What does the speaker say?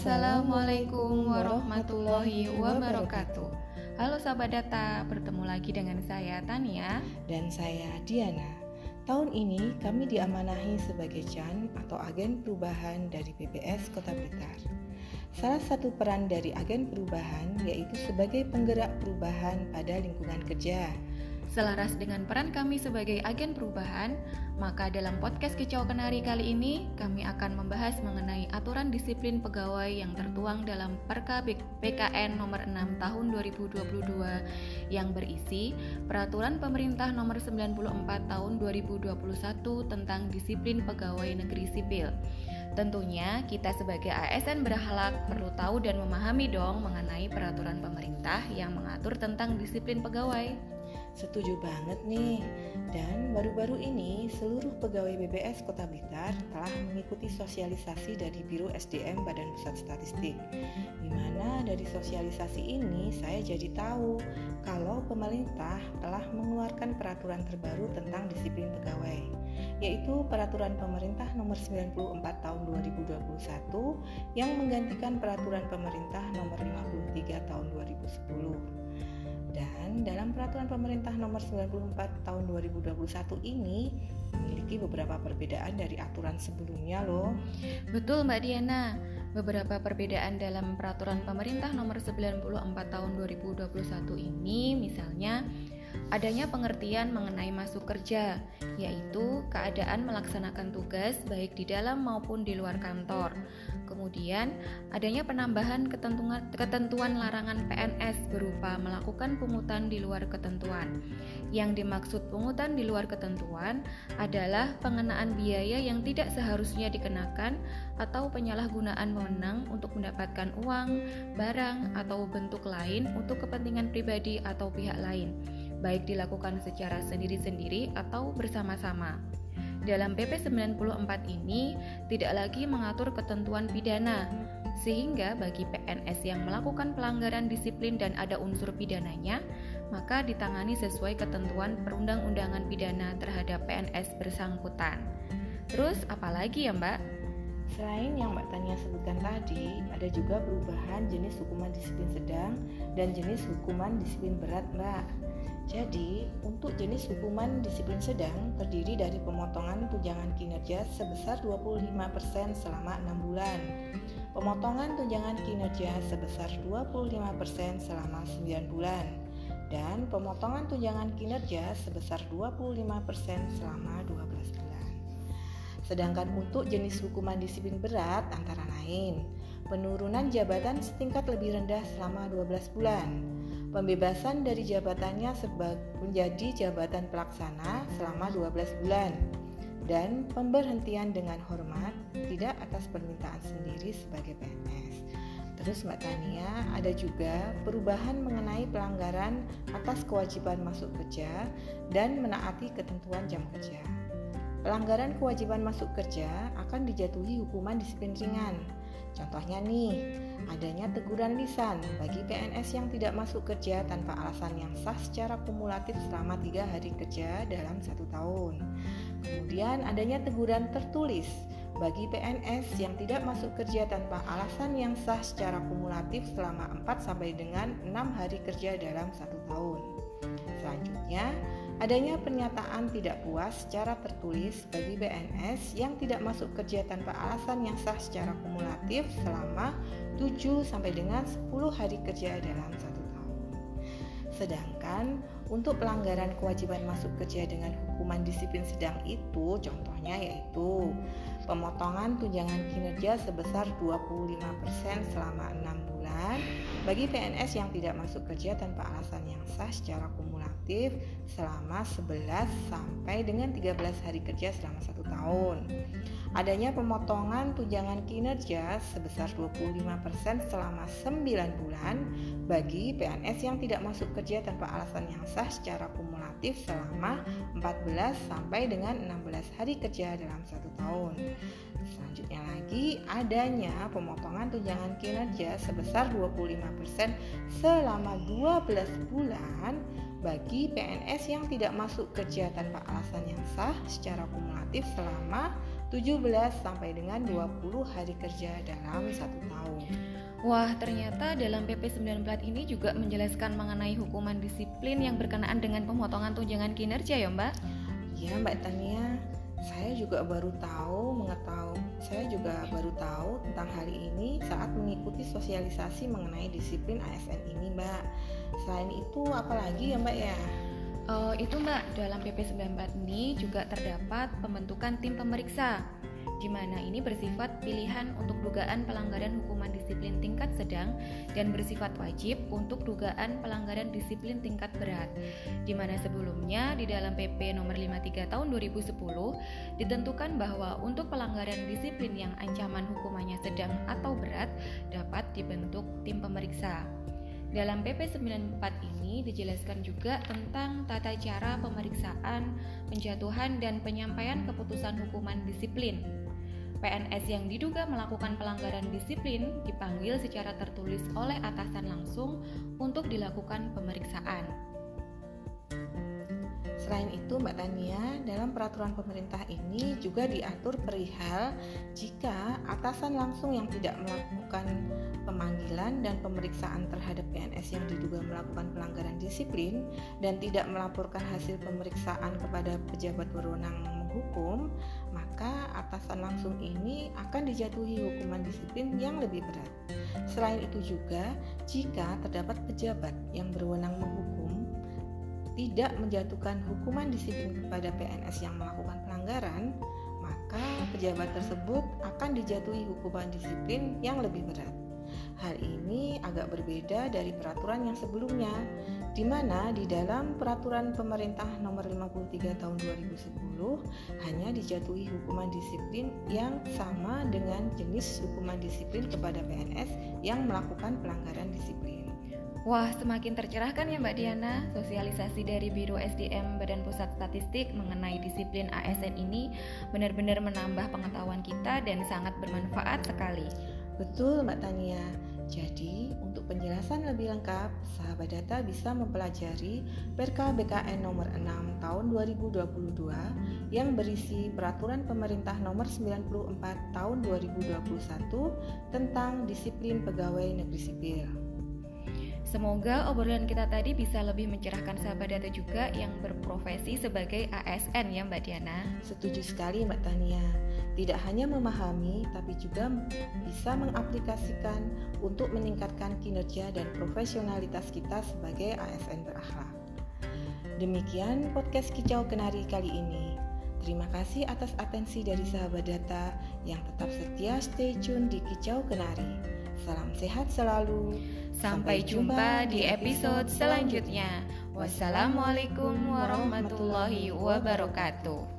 Assalamualaikum warahmatullahi wabarakatuh. Halo sahabat data, bertemu lagi dengan saya Tania dan saya Diana. Tahun ini kami diamanahi sebagai CHAN atau agen perubahan dari PPS Kota Blitar. Salah satu peran dari agen perubahan yaitu sebagai penggerak perubahan pada lingkungan kerja Selaras dengan peran kami sebagai agen perubahan, maka dalam podcast Kicau Kenari kali ini kami akan membahas mengenai aturan disiplin pegawai yang tertuang dalam Perka BKN nomor 6 tahun 2022 yang berisi Peraturan Pemerintah nomor 94 tahun 2021 tentang disiplin pegawai negeri sipil. Tentunya kita sebagai ASN berhalak perlu tahu dan memahami dong mengenai peraturan pemerintah yang mengatur tentang disiplin pegawai. Setuju banget nih. Dan baru-baru ini seluruh pegawai BBS Kota Blitar telah mengikuti sosialisasi dari Biro SDM Badan Pusat Statistik. Di mana dari sosialisasi ini saya jadi tahu kalau pemerintah telah mengeluarkan peraturan terbaru tentang disiplin pegawai, yaitu Peraturan Pemerintah Nomor 94 Tahun 2021 yang menggantikan Peraturan Pemerintah Nomor 53 Tahun 2010. Dan dalam peraturan pemerintah nomor 94 tahun 2021 ini memiliki beberapa perbedaan dari aturan sebelumnya loh. Betul Mbak Diana. Beberapa perbedaan dalam peraturan pemerintah nomor 94 tahun 2021 ini misalnya adanya pengertian mengenai masuk kerja, yaitu keadaan melaksanakan tugas baik di dalam maupun di luar kantor. Kemudian, adanya penambahan ketentuan, ketentuan larangan PNS berupa melakukan pungutan di luar ketentuan. Yang dimaksud pungutan di luar ketentuan adalah pengenaan biaya yang tidak seharusnya dikenakan atau penyalahgunaan wewenang untuk mendapatkan uang, barang, atau bentuk lain untuk kepentingan pribadi atau pihak lain baik dilakukan secara sendiri-sendiri atau bersama-sama. Dalam PP 94 ini tidak lagi mengatur ketentuan pidana, sehingga bagi PNS yang melakukan pelanggaran disiplin dan ada unsur pidananya, maka ditangani sesuai ketentuan perundang-undangan pidana terhadap PNS bersangkutan. Terus apalagi ya Mbak? Selain yang Mbak Tania sebutkan tadi, ada juga perubahan jenis hukuman disiplin sedang dan jenis hukuman disiplin berat, Mbak. Jadi, untuk jenis hukuman disiplin sedang terdiri dari pemotongan tunjangan kinerja sebesar 25% selama 6 bulan, pemotongan tunjangan kinerja sebesar 25% selama 9 bulan, dan pemotongan tunjangan kinerja sebesar 25% selama 12 bulan. Sedangkan untuk jenis hukuman disiplin berat antara lain, penurunan jabatan setingkat lebih rendah selama 12 bulan, pembebasan dari jabatannya menjadi jabatan pelaksana selama 12 bulan dan pemberhentian dengan hormat tidak atas permintaan sendiri sebagai PNS. Terus Mbak Tania, ada juga perubahan mengenai pelanggaran atas kewajiban masuk kerja dan menaati ketentuan jam kerja. Pelanggaran kewajiban masuk kerja akan dijatuhi hukuman disiplin ringan Contohnya nih, adanya teguran lisan bagi PNS yang tidak masuk kerja tanpa alasan yang sah secara kumulatif selama tiga hari kerja dalam satu tahun. Kemudian adanya teguran tertulis bagi PNS yang tidak masuk kerja tanpa alasan yang sah secara kumulatif selama 4 sampai dengan 6 hari kerja dalam satu tahun. Selanjutnya, Adanya pernyataan tidak puas secara tertulis bagi BNS yang tidak masuk kerja tanpa alasan yang sah secara kumulatif selama 7 sampai dengan 10 hari kerja dalam satu tahun. Sedangkan untuk pelanggaran kewajiban masuk kerja dengan hukuman disiplin sedang itu contohnya yaitu pemotongan tunjangan kinerja sebesar 25% selama 6 bulan bagi PNS yang tidak masuk kerja tanpa alasan yang sah secara kumulatif selama 11 sampai dengan 13 hari kerja selama satu tahun. Adanya pemotongan tunjangan kinerja sebesar 25% selama 9 bulan bagi PNS yang tidak masuk kerja tanpa alasan yang sah secara kumulatif selama 14 sampai dengan 16 hari kerja dalam satu tahun. Selanjutnya lagi adanya pemotongan tunjangan kinerja sebesar 25% selama 12 bulan bagi PNS yang tidak masuk kerja tanpa alasan yang sah secara kumulatif selama 17 sampai dengan 20 hari kerja dalam satu tahun. Wah, ternyata dalam PP 19 ini juga menjelaskan mengenai hukuman disiplin yang berkenaan dengan pemotongan tunjangan kinerja ya, Mbak? Ya, Mbak Tania. Saya juga baru tahu mengetahui saya juga baru tahu tentang hal ini saat mengikuti sosialisasi mengenai disiplin ASN ini, Mbak. Selain itu, apalagi ya, Mbak ya? Uh, itu Mbak, dalam PP 94 ini juga terdapat pembentukan tim pemeriksa di mana ini bersifat pilihan untuk dugaan pelanggaran hukuman disiplin tingkat sedang dan bersifat wajib untuk dugaan pelanggaran disiplin tingkat berat. Di mana sebelumnya di dalam PP nomor 53 tahun 2010 ditentukan bahwa untuk pelanggaran disiplin yang ancaman hukumannya sedang atau berat dapat dibentuk tim pemeriksa. Dalam PP 94 ini dijelaskan juga tentang tata cara pemeriksaan, penjatuhan, dan penyampaian keputusan hukuman disiplin. PNS yang diduga melakukan pelanggaran disiplin dipanggil secara tertulis oleh atasan langsung untuk dilakukan pemeriksaan. Selain itu, Mbak Tania, dalam peraturan pemerintah ini juga diatur perihal jika atasan langsung yang tidak melakukan pemanggilan dan pemeriksaan terhadap PNS yang diduga melakukan pelanggaran disiplin dan tidak melaporkan hasil pemeriksaan kepada pejabat berwenang menghukum, maka atasan langsung ini akan dijatuhi hukuman disiplin yang lebih berat. Selain itu juga, jika terdapat pejabat yang berwenang menghukum tidak menjatuhkan hukuman disiplin kepada PNS yang melakukan pelanggaran, maka pejabat tersebut akan dijatuhi hukuman disiplin yang lebih berat. Hal ini agak berbeda dari peraturan yang sebelumnya, di mana di dalam peraturan pemerintah nomor 53 tahun 2010 hanya dijatuhi hukuman disiplin yang sama dengan jenis hukuman disiplin kepada PNS yang melakukan pelanggaran disiplin. Wah, semakin tercerahkan ya Mbak Diana. Sosialisasi dari Biro SDM Badan Pusat Statistik mengenai disiplin ASN ini benar-benar menambah pengetahuan kita dan sangat bermanfaat sekali. Betul Mbak Tania. Jadi, untuk penjelasan lebih lengkap, sahabat data bisa mempelajari Perka BKN nomor 6 tahun 2022 yang berisi peraturan pemerintah nomor 94 tahun 2021 tentang disiplin pegawai negeri sipil. Semoga obrolan kita tadi bisa lebih mencerahkan sahabat data juga yang berprofesi sebagai ASN ya Mbak Diana. Setuju sekali Mbak Tania. Tidak hanya memahami tapi juga bisa mengaplikasikan untuk meningkatkan kinerja dan profesionalitas kita sebagai ASN berakhlak. Demikian podcast Kicau Kenari kali ini. Terima kasih atas atensi dari sahabat data yang tetap setia stay tune di Kicau Kenari. Salam sehat selalu. Sampai jumpa di episode selanjutnya. Wassalamualaikum warahmatullahi wabarakatuh.